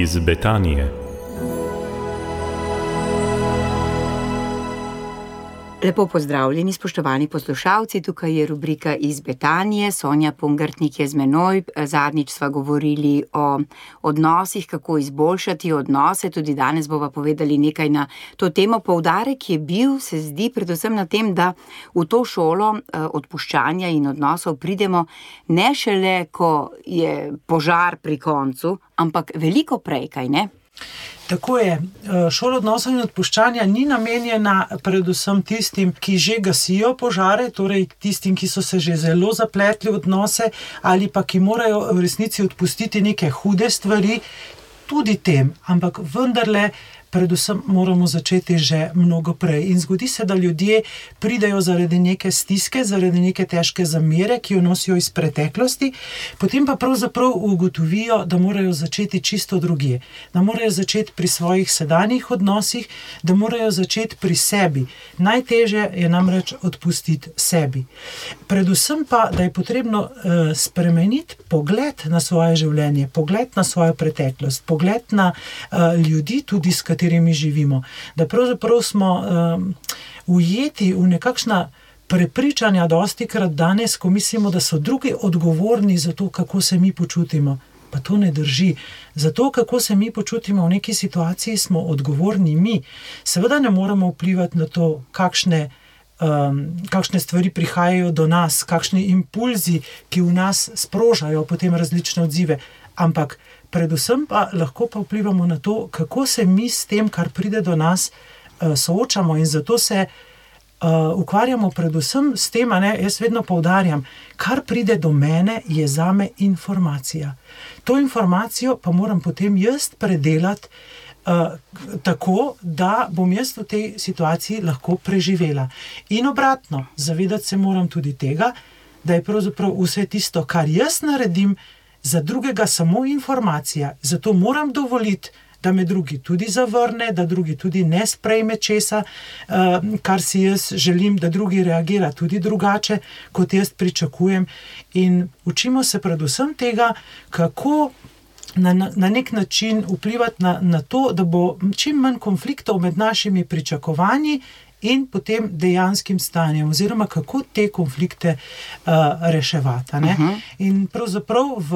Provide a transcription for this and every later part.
iz Betanije. Lepo pozdravljeni, spoštovani poslušalci. Tukaj je rubrika iz Betanije, Sonja Pungrtnik je z menoj. Zadnjič sva govorili o odnosih, kako izboljšati odnose. Tudi danes bova povedali nekaj na to temo. Poudarek je bil, se zdi, predvsem na tem, da v to šolo eh, odpuščanja in odnosov pridemo ne šele, ko je požar pri koncu, ampak veliko prej, kaj ne? Tako je. Eh, šola odnosov in odpuščanja ni namenjena predvsem tistim, ki že gasijo požare, torej tistim, ki so se že zelo zapletli v odnose ali pa ki morajo v resnici odpustiti neke hude stvari, tudi tem, ampak vendarle predvsem moramo začeti že mnogo prej. In zgodi se, da ljudje pridejo zaradi neke stiske, zaradi neke težke zamere, ki jo nosijo iz preteklosti, potem pa pravzaprav ugotovijo, da morajo začeti čisto druge, da morajo začeti pri svojih sedanjih odnosih, da morajo začeti pri sebi. Najtežje je namreč odpustiti sebi. Predvsem pa, da je potrebno uh, spremeniti pogled na svoje življenje, pogled na svojo preteklost, pogled na uh, ljudi, tudi s katerimi katerimi živimo. Da pravzaprav smo um, ujeti v nekakšna prepričanja, dosti krat danes, ko mislimo, da so drugi odgovorni za to, kako se mi počutimo. Pa to ne drži. Za to, kako se mi počutimo v neki situaciji, smo odgovorni mi. Seveda ne moremo vplivati na to, kakšne, um, kakšne stvari prihajajo do nas, kakšni impulzi, ki v nas sprožajo potem različne odzive. Ampak predvsem pa lahko pa vplivamo na to, kako se mi s tem, kar pride do nas, uh, soočamo. In zato se uh, ukvarjamo predvsem s tem, da jaz vedno poudarjam, kar pride do mene, je za me informacija. To informacijo pa moram potem jaz predelati. Uh, tako, da bom jaz v tej situaciji lahko preživela. In obratno, zavedati se moram tudi tega, da je pravzaprav vse tisto, kar jaz naredim, za drugega samo informacija, zato moram dovoliti, da me drugi tudi zavrne, da drugi tudi ne sprejme česa, uh, kar si jaz želim, da drugi reagira tudi drugače, kot jaz pričakujem. In učimo se predvsem tega, kako. Na, na nek način vplivati na, na to, da bo čim manj konfliktov med našimi pričakovanji in potem dejanskim stanjem, oziroma kako te konflikte uh, reševati. Uh mhm. -huh. In pravzaprav v,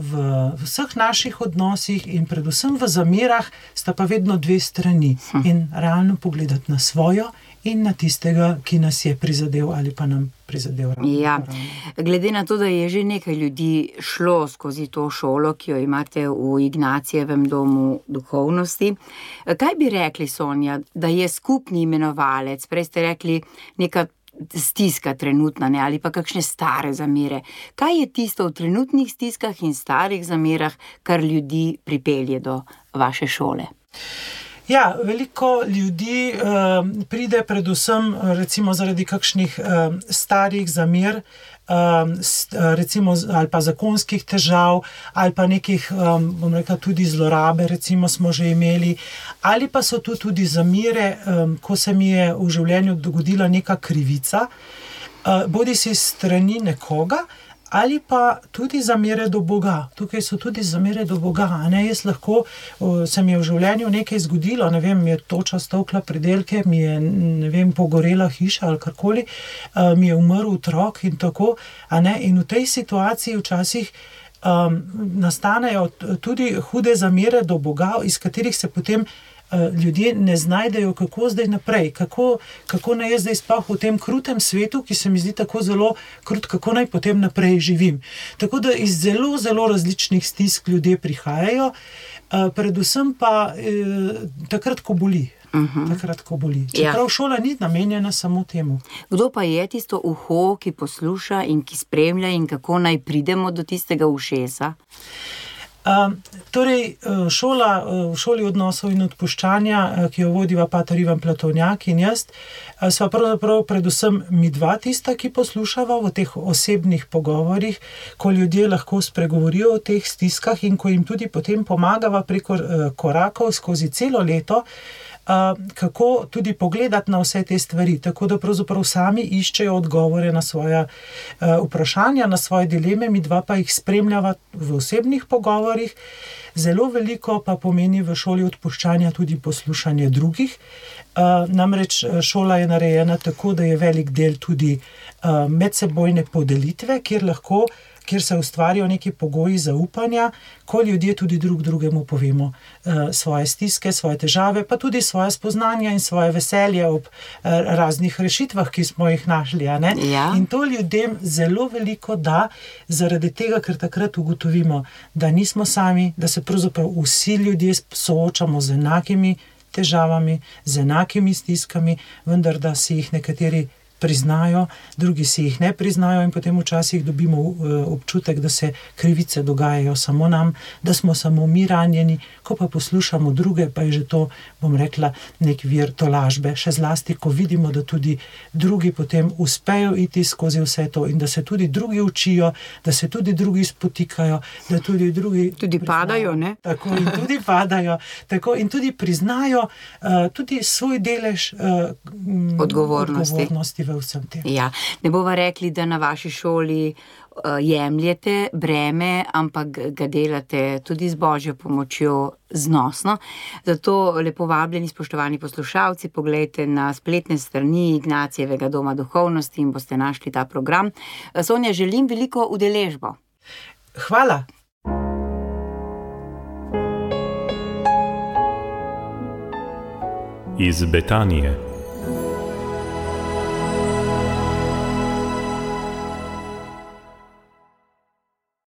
v, v vseh naših odnosih, in predvsem v zamerah, sta pa vedno dve strani. Uh -huh. In realno pogledati na svojo in na tistega, ki nas je prizadel ali pa nam prizadel. Ja. Glede na to, da je že nekaj ljudi šlo skozi to šolo, ki jo imate v Ignacijevem domu duhovnosti, kaj bi rekli, Sonja, da je skupni imenovalec? Prej ste rekli neka. Stiska trenutna, ne, ali pa kakšne stare zamere. Kaj je tisto v trenutnih stiskah in starih zamerah, kar ljudi pripelje do vaše šole? Ja, veliko ljudi uh, pride, predvsem recimo, zaradi kakšnih uh, starih zamer, uh, recimo, ali pa zakonskih težav, ali pa nekih, um, bom rekel, tudi zlorabe, recimo, smo že imeli, ali pa so tu tudi zamere, um, ko se mi je v življenju dogodila neka krivica, uh, bodi si strani nekoga ali pa tudi zamere do Boga. Tukaj so tudi zamere do Boga. Ne? Jaz lahko se mi je v življenju nekaj zgodilo, ne vem, mi je toča stovkla predelke, mi je vem, pogorela hiša ali karkoli, mi je umrl otrok in tako. In v tej situaciji včasih. Um, nastanejo tudi hude zamere do Boga, iz katerih se potem ljudje ne znajdejo, kako zdaj naprej, kako, kako naj jaz zdaj sploh v tem krutem svetu, ki se mi zdi tako zelo krut, kako naj potem naprej živim. Tako da iz zelo, zelo različnih stisk ljudje prihajajo, eh, predvsem pa eh, takrat, ko boli. Uh mhm. -huh. Takrat, ko boli. Čeprav ja. šola ni namenjena samo temu. Kdo pa je tisto uho, ki posluša in ki spremlja, in kako naj pridemo do tistega ušesa? Torej, e, šola, e, v šoli odnosov in odpuščanja, e, ki jo vodiva Pater Ivan Platovnjak in jaz, sva pravzaprav predvsem mi dva tista, ki poslušava v teh osebnih pogovorih, ko ljudje lahko spregovorijo o teh stiskah in ko jim tudi potem pomagava preko korakov skozi celo leto. Kako tudi pogledati na vse te stvari, tako da pravzaprav sami iščejo odgovore na svoje vprašanja, na svoje dileme, mi dva pa jih spremljava v osebnih pogovorih. Zelo veliko pa pomeni v šoli odpuščanja tudi poslušanje drugih. Namreč šola je narejena tako, da je velik del tudi medsebojne podelitve, kjer lahko kjer se ustvarijo neki pogoji zaupanja, ko ljudje tudi drug drugemu povemo uh, svoje stiske, svoje težave, pa tudi svoje spoznanja in svoje veselje ob uh, raznih rešitvah, ki smo jih našli. Ja. In to ljudem zelo veliko da, zaradi tega, ker takrat ugotovimo, da nismo sami, da se pravzaprav vsi ljudje soočamo z enakimi. Težavami, z enakimi stiskami, vendar da si jih nekateri priznajo, drugi si jih ne priznajo, in potem včasih dobimo eh, občutek, da se krivice dogajajo samo nam, da smo samo mi ranjeni, ko pa poslušamo druge, pa je že to, bom rekla, nek vir tolažbe. Še zlasti, ko vidimo, da tudi drugi potem uspejo iti skozi vse to in da se tudi drugi učijo, da se tudi drugi spotikajo, da tudi drugi. Tudi padajo, ne? Tako in tudi padajo, tako in tudi priznajo uh, tudi svoj delež uh, odgovornosti. odgovornosti v vsem tem. Ja, ne bova rekli, da na vaši šoli uh, jemljete breme, ampak ga delate tudi z božjo pomočjo znosno. Zato lepo vabljeni, spoštovani poslušalci, pogledajte na spletne strani Ignacijevega doma duhovnosti in boste našli ta program. Sonja, želim veliko udeležbo. Hvala. Iz Betanije.